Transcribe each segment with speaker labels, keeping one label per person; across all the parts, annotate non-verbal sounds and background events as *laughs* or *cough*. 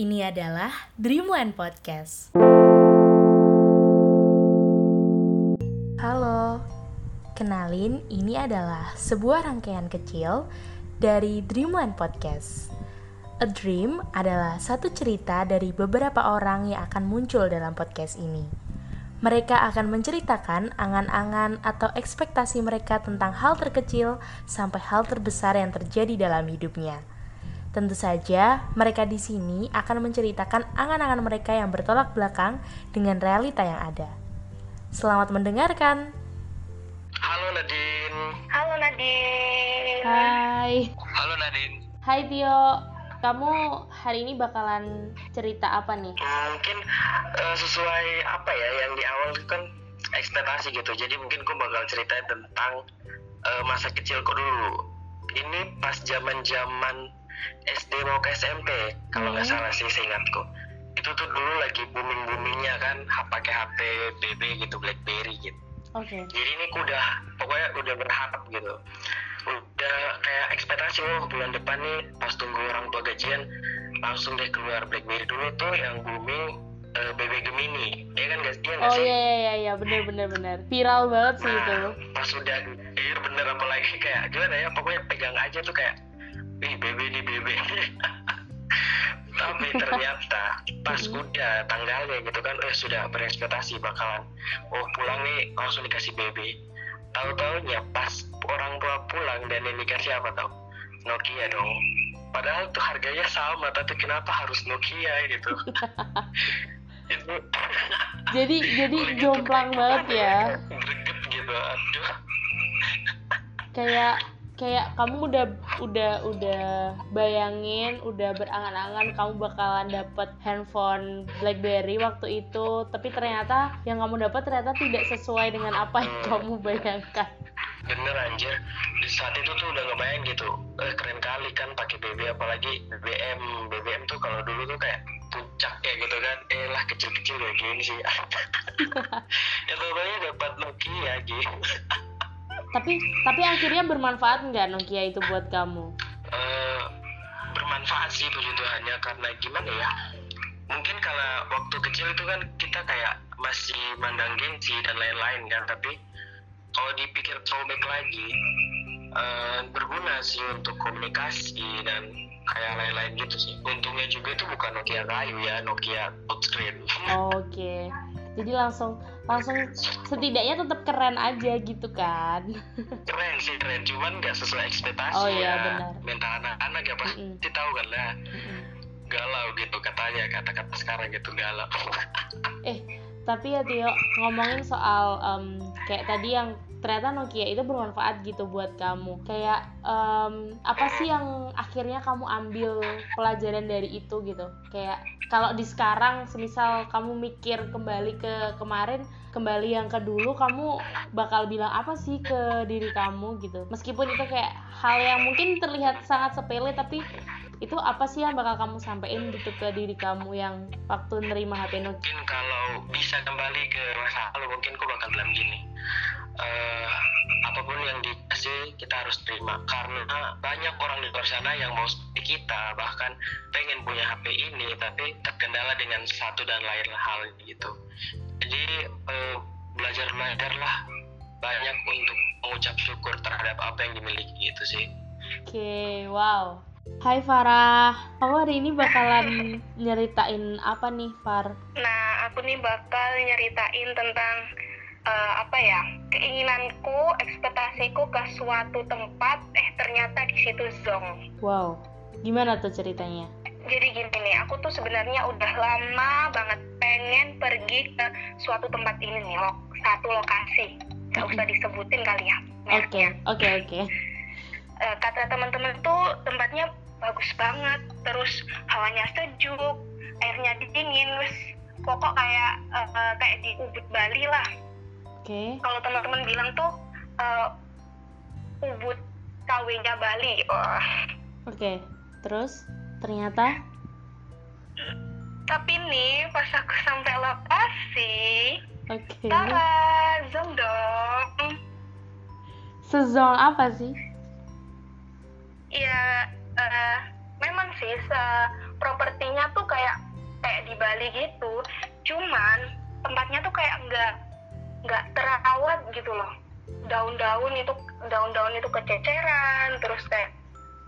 Speaker 1: Ini adalah Dream One Podcast. Halo, kenalin ini adalah sebuah rangkaian kecil dari Dream One Podcast. A Dream adalah satu cerita dari beberapa orang yang akan muncul dalam podcast ini. Mereka akan menceritakan angan-angan atau ekspektasi mereka tentang hal terkecil sampai hal terbesar yang terjadi dalam hidupnya. Tentu saja, mereka di sini akan menceritakan angan-angan mereka yang bertolak belakang dengan realita yang ada. Selamat mendengarkan.
Speaker 2: Halo Nadine.
Speaker 3: Halo Nadine.
Speaker 1: Hai.
Speaker 2: Halo Nadine.
Speaker 1: Hai Tio. Kamu hari ini bakalan cerita apa nih?
Speaker 2: Mungkin uh, sesuai apa ya yang di awal itu kan ekspektasi gitu. Jadi mungkin aku bakal ceritain tentang uh, masa kecilku dulu. Ini pas zaman-zaman SD mau ke SMP kalau nggak
Speaker 1: Hmm.
Speaker 2: salah sih seingatku. Itu tuh dulu lagi booming-boomingnya kan pakai HP BB gitu BlackBerry gitu.
Speaker 1: Oke.
Speaker 2: jadi ini udah pokoknya udah berharap gitu udah kayak ekspektasi oh bulan depan nih pas tunggu orang tua gajian langsung deh keluar BlackBerry dulu tuh yang booming eh, BB Gemini ya kan guys iya nggak
Speaker 1: Oh
Speaker 2: sih
Speaker 1: iya iya iya iya bener bener bener viral banget sih itu.
Speaker 2: Nah, pas udah iya bener apalagi kayak gimana ya pokoknya pegang aja tuh kayak BB nih BB tapi ternyata pas udah tanggalnya gitu kan eh sudah berekspektasi bakalan oh pulang nih langsung dikasih BB tahu taunya pas orang tua pulang dan yang dikasih apa tau? Nokia dong. Padahal tuh harganya sama tapi kenapa harus Nokia gitu? *laughs* Itu
Speaker 1: Jadi *laughs* jadi
Speaker 2: gitu
Speaker 1: jomplang
Speaker 2: kayak
Speaker 1: banget ya.
Speaker 2: gitu aduh.
Speaker 1: Kayak kayak kamu udah udah udah bayangin udah berangan-angan kamu bakalan dapet handphone BlackBerry waktu itu tapi ternyata yang kamu dapat ternyata tidak sesuai dengan apa yang kamu bayangkan.
Speaker 2: Bener anjir. Di saat itu tuh udah ngebayang gitu. Eh keren kali kan pakai BB apalagi BBM BBM tuh kalau dulu tuh kayak puncak ya gitu kan. Eh lah kecil-kecil kayak gini sih. *laughs* Ya pokoknya dapat Nokia gitu *laughs*
Speaker 1: tapi tapi akhirnya bermanfaat nggak Nokia itu buat kamu?
Speaker 2: Eh, bermanfaat sih puji Tuhannya karena gimana ya mungkin karena waktu kecil itu kan kita kayak masih mandang gengsi dan lain-lain kan tapi kalau dipikir throwback lagi eh, berguna sih untuk komunikasi dan kayak lain-lain gitu sih. Untungnya juga itu bukan Nokia kayu ya Nokia touchscreen
Speaker 1: oke jadi langsung langsung setidaknya tetap keren aja gitu kan
Speaker 2: keren sih keren cuman nggak sesuai ekspektasi
Speaker 1: Oh iya,
Speaker 2: ya
Speaker 1: benar.
Speaker 2: mental anak-anak ya pasti
Speaker 1: Mm-mm.
Speaker 2: tahu kan lah
Speaker 1: Mm-mm.
Speaker 2: galau gitu katanya kata-kata sekarang gitu galau
Speaker 1: Eh, tapi ya Tio, ngomongin soal em, kayak tadi yang ternyata Nokia itu bermanfaat gitu buat kamu. Kayak em, apa sih yang akhirnya kamu ambil pelajaran dari itu gitu? Kayak kalau di sekarang, semisal kamu mikir kembali ke kemarin, kembali yang ke dulu, kamu bakal bilang apa sih ke diri kamu gitu? Meskipun itu kayak hal yang mungkin terlihat sangat sepele, tapi itu apa sih yang bakal kamu sampein gitu ke diri kamu yang waktu nerima HP Nokia?
Speaker 2: kalau bisa kembali ke masa lalu mungkin aku bakal bilang gini eh apa pun yang dikasih kita harus terima karena banyak orang di luar sana yang mau seperti kita bahkan pengen punya HP ini tapi terkendala dengan satu dan lain hal gitu jadi eh, belajar belajarlah banyak untuk mengucap syukur terhadap apa yang dimiliki gitu sih
Speaker 1: Oke, wow. Hai Farah, kamu hari ini bakalan *laughs* nyeritain apa nih Far?
Speaker 3: Nah, aku nih bakal nyeritain tentang eh, apa ya keinginanku, ekspektasiku ke suatu tempat, eh ternyata di situ zong.
Speaker 1: Wow, gimana tuh ceritanya?
Speaker 3: Jadi gini nih, aku tuh sebenarnya udah lama banget pengen pergi ke suatu tempat ini nih, lo- satu lokasi. Gak usah disebutin kali ya.
Speaker 1: Oke, oke, oke.
Speaker 3: Eh, kata teman-teman tuh tempatnya bagus banget terus hawanya sejuk airnya dingin wes pokok kayak eh, kayak di Ubud Bali lah
Speaker 1: Oke,
Speaker 3: kalau teman-teman bilang tuh eh, Ubud KW-nya Bali wah
Speaker 1: oke. Terus ternyata
Speaker 3: tapi nih pas aku sampai lokasi
Speaker 1: oke.
Speaker 3: Tara, zoom dong
Speaker 1: Sezong apa sih?
Speaker 3: ya eh, memang sih se propertinya tuh kayak kayak di Bali gitu cuman tempatnya tuh kayak nggak nggak terawat gitu loh. Daun-daun itu daun-daun itu kececeran terus kayak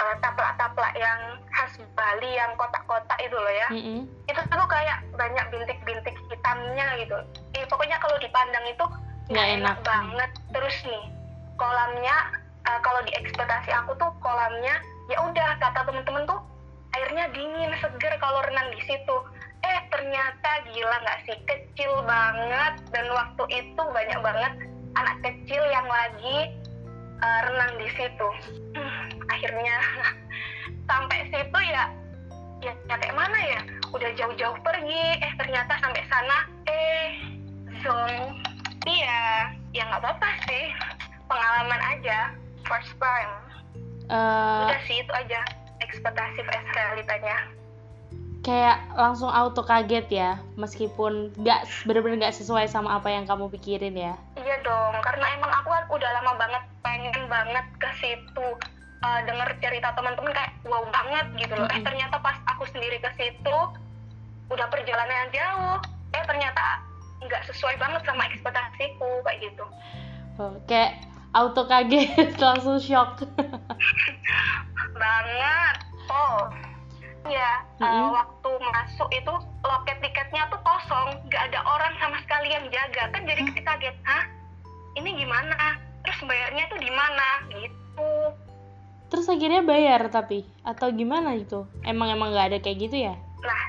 Speaker 3: uh, taplak-taplak yang khas Bali yang kotak-kotak itu loh ya.
Speaker 1: Mm-mm.
Speaker 3: itu tuh kayak banyak bintik-bintik hitamnya gitu. Eh, pokoknya kalau dipandang itu
Speaker 1: Nggak
Speaker 3: nggak
Speaker 1: enak.
Speaker 3: enak. banget. Terus nih kolamnya uh, kalau di ekspektasi aku tuh kolamnya ya udah kata temen-temen tuh airnya dingin seger kalau renang di situ eh ternyata gila nggak sih? Kecil banget. Dan waktu itu banyak banget anak kecil yang lagi uh, renang di situ. Hmm, *clears throat* akhirnya *laughs* sampai situ ya ya, ya kayak mana ya? Udah jauh-jauh pergi. Eh ternyata sampai sana. Eh zong iya ya nggak apa-apa sih. Pengalaman aja. First time.
Speaker 1: Eh,
Speaker 3: udah sih itu aja ekspektasi vs realitanya
Speaker 1: kayak langsung auto kaget ya meskipun nggak bener-bener nggak sesuai sama apa yang kamu pikirin ya.
Speaker 3: Iya dong karena emang aku kan udah lama banget pengen banget ke situ Eh, denger cerita teman-teman kayak wow banget gitu loh. Eh
Speaker 1: Mm-mm.
Speaker 3: ternyata pas aku sendiri ke situ udah perjalanan yang jauh eh ternyata nggak sesuai banget sama ekspektasiku kayak gitu.
Speaker 1: Oh, kayak auto kaget *laughs* langsung shock.
Speaker 3: Banget. Oh ya eh,
Speaker 1: Mm-mm.
Speaker 3: waktu masuk itu loket tiketnya tuh kosong nggak ada orang sama sekali yang jaga. Kan jadi kayak kaget hah? Ini gimana? Terus bayarnya tuh di mana? Gitu.
Speaker 1: Terus akhirnya bayar tapi? Atau gimana itu? Emang emang nggak ada kayak gitu ya?
Speaker 3: Nah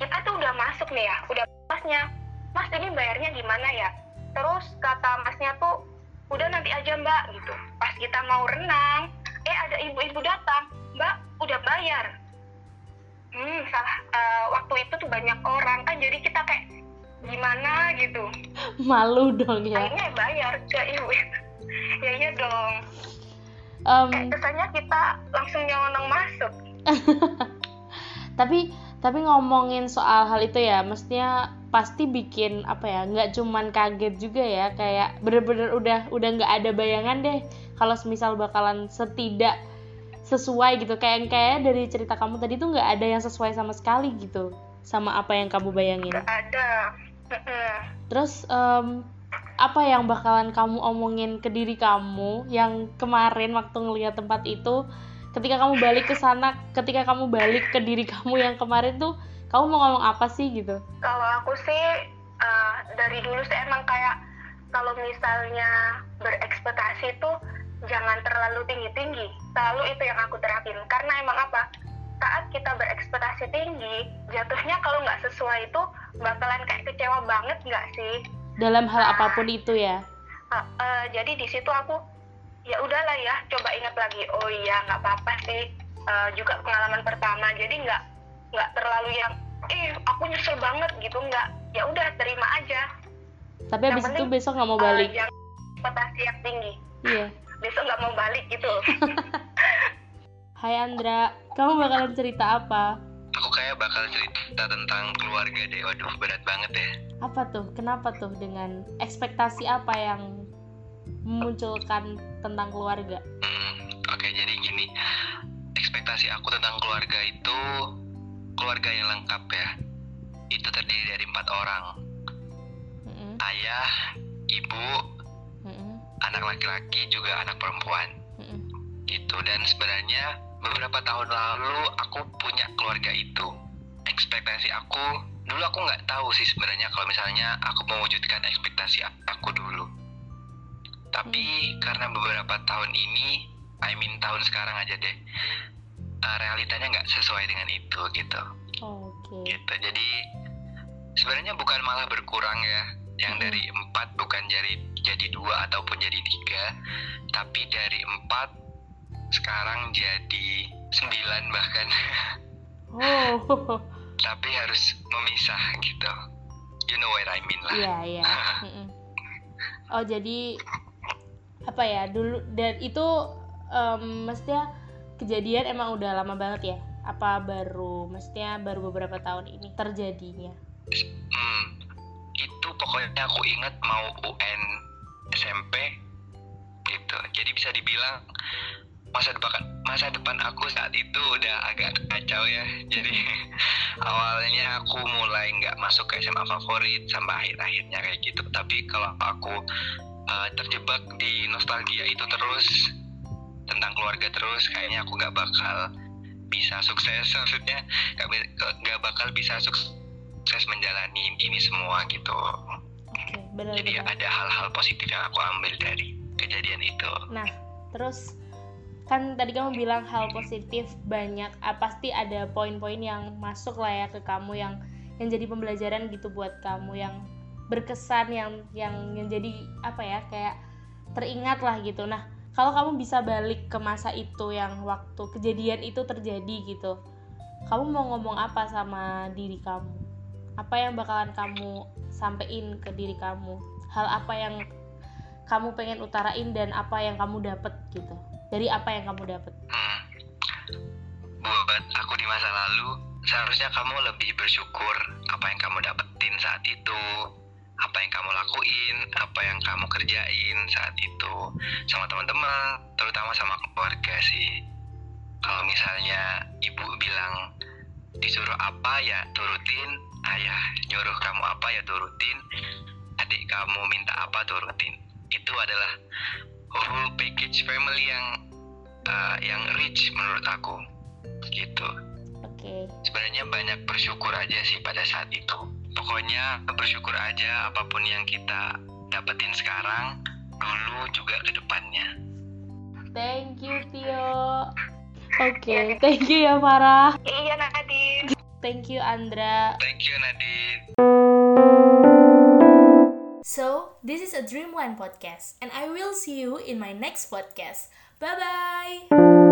Speaker 3: kita tuh udah masuk nih ya udah masnya. Mas ini bayarnya gimana ya? Terus kata masnya tuh udah nanti aja mbak gitu. Pas kita mau renang eh ada ibu-ibu datang mbak udah bayar hmm salah eh, waktu itu tuh banyak orang. Kan jadi kita kayak gimana? gitu. *laughs*
Speaker 1: Malu dong ya.
Speaker 3: Akhirnya bayar ke ibu. *laughs* Ya iya dong.
Speaker 1: Em,
Speaker 3: kayak kesannya kita langsung nyelonong masuk. *laughs*
Speaker 1: Tapi tapi ngomongin soal hal itu ya mestinya pasti bikin apa ya nggak cuman kaget juga ya kayak bener-bener udah udah nggak ada bayangan deh. Kalau semisal bakalan setidak sesuai gitu. Kayak kayak dari cerita kamu tadi tuh nggak ada yang sesuai sama sekali gitu sama apa yang kamu bayangin.
Speaker 3: Gak ada.
Speaker 1: Terus em, apa yang bakalan kamu omongin ke diri kamu yang kemarin waktu ngeliat tempat itu ketika kamu balik ke sana ketika kamu balik ke diri kamu yang kemarin tuh kamu mau ngomong apa sih gitu?
Speaker 3: Kalau aku sih eh, dari dulu sih emang kayak kalau misalnya berekspektasi itu jangan terlalu tinggi-tinggi. Selalu itu yang aku terapin. Karena emang apa? Saat kita berekspektasi tinggi, jatuhnya kalau nggak sesuai itu bakalan kayak kecewa banget nggak sih?
Speaker 1: dalam hal apa pun itu ya.
Speaker 3: Eh, eh, jadi di situ aku ya udahlah ya coba ingat lagi. Oh iya nggak apa-apa sih. Eh, juga pengalaman pertama. Jadi nggak nggak terlalu yang eh aku nyesel banget gitu. Nggak. Ya udah terima aja.
Speaker 1: Tapi
Speaker 3: Yang
Speaker 1: habis itu
Speaker 3: penting,
Speaker 1: besok nggak mau balik.
Speaker 3: jangan ekspektasi yang tinggi.
Speaker 1: Iya
Speaker 3: besok nggak mau balik gitu *laughs*
Speaker 1: Hai Andra kamu bakalan cerita apa
Speaker 4: Aku kayak bakal cerita tentang keluarga deh. Waduh, berat banget ya.
Speaker 1: apa tuh kenapa tuh dengan ekspektasi apa yang memunculkan tentang keluarga
Speaker 4: Hmm, Oke, jadi gini. Ekspektasi aku tentang keluarga itu keluarga yang lengkap ya. Itu terdiri dari empat orang.
Speaker 1: Mm-mm,
Speaker 4: Ayah, ibu, anak laki-laki juga anak perempuan.
Speaker 1: mm-mm.
Speaker 4: gitu dan sebenarnya beberapa tahun lalu aku punya keluarga itu. Ekspektasi aku dulu aku nggak tahu sih sebenarnya kalau misalnya aku mewujudkan ekspektasi aku dulu. Tapi karena beberapa tahun ini I mean tahun sekarang aja deh eh, realitanya nggak sesuai dengan itu gitu.
Speaker 1: Oke.
Speaker 4: Gitu jadi sebenarnya bukan malah berkurang ya. Yang dari empat bukan jadi jadi dua ataupun jadi tiga tapi dari empat sekarang jadi sembilan bahkan
Speaker 1: oh *laughs*
Speaker 4: tapi harus memisah gitu you know what I mean lah
Speaker 1: Iya iya. *laughs* Oh jadi apa ya dulu dan itu em, mestinya kejadian emang udah lama banget ya? Apa baru mestinya baru beberapa tahun ini terjadinya?
Speaker 4: Hmm, itu pokoknya aku ingat mau UN SMP gitu. Jadi bisa dibilang masa depan masa depan aku saat itu udah agak kacau ya. Jadi *laughs* awalnya aku mulai nggak masuk ke SMA favorit sampai akhir-akhirnya kayak gitu. Tapi kalau aku uh, terjebak di nostalgia itu terus tentang keluarga terus kayaknya aku nggak bakal bisa sukses. *laughs* Maksudnya nggak bakal bisa sukses menjalani ini semua gitu
Speaker 1: benar,
Speaker 4: jadi
Speaker 1: benar.
Speaker 4: ada hal-hal positif yang aku ambil dari kejadian itu.
Speaker 1: Nah terus kan tadi kamu bilang hal positif banyak ah, pasti ada poin-poin yang masuk lah ya ke kamu yang yang jadi pembelajaran gitu buat kamu yang berkesan yang yang yang jadi apa ya kayak teringat lah gitu. Nah kalau kamu bisa balik ke masa itu yang waktu kejadian itu terjadi gitu kamu mau ngomong apa sama diri kamu apa yang bakalan kamu sampein ke diri kamu hal apa yang kamu pengen utarain dan apa yang kamu dapet gitu dari apa yang kamu dapat? Hmm.
Speaker 4: Buat aku di masa lalu, seharusnya kamu lebih bersyukur apa yang kamu dapetin saat itu, apa yang kamu lakuin, apa yang kamu kerjain saat itu sama teman-teman, terutama sama keluarga sih. Kalau misalnya ibu bilang apa ya turutin, ayah nyuruh kamu apa ya turutin, adik kamu minta apa turutin. Itu adalah whole package family yang uh, yang rich menurut aku gitu.
Speaker 1: Oke. Okay.
Speaker 4: Sebenarnya banyak bersyukur aja sih pada saat itu. Pokoknya bersyukur aja apa pun yang kita dapetin sekarang, dulu juga ke depannya.
Speaker 1: Thank you Tio. Oke, okay. thank you ya Farah.
Speaker 3: Iya Nadine.
Speaker 1: Thank you Andra.
Speaker 4: Thank you Nadine.
Speaker 1: So, this is a Dreamland podcast, and I will see you in my next podcast. Bye bye!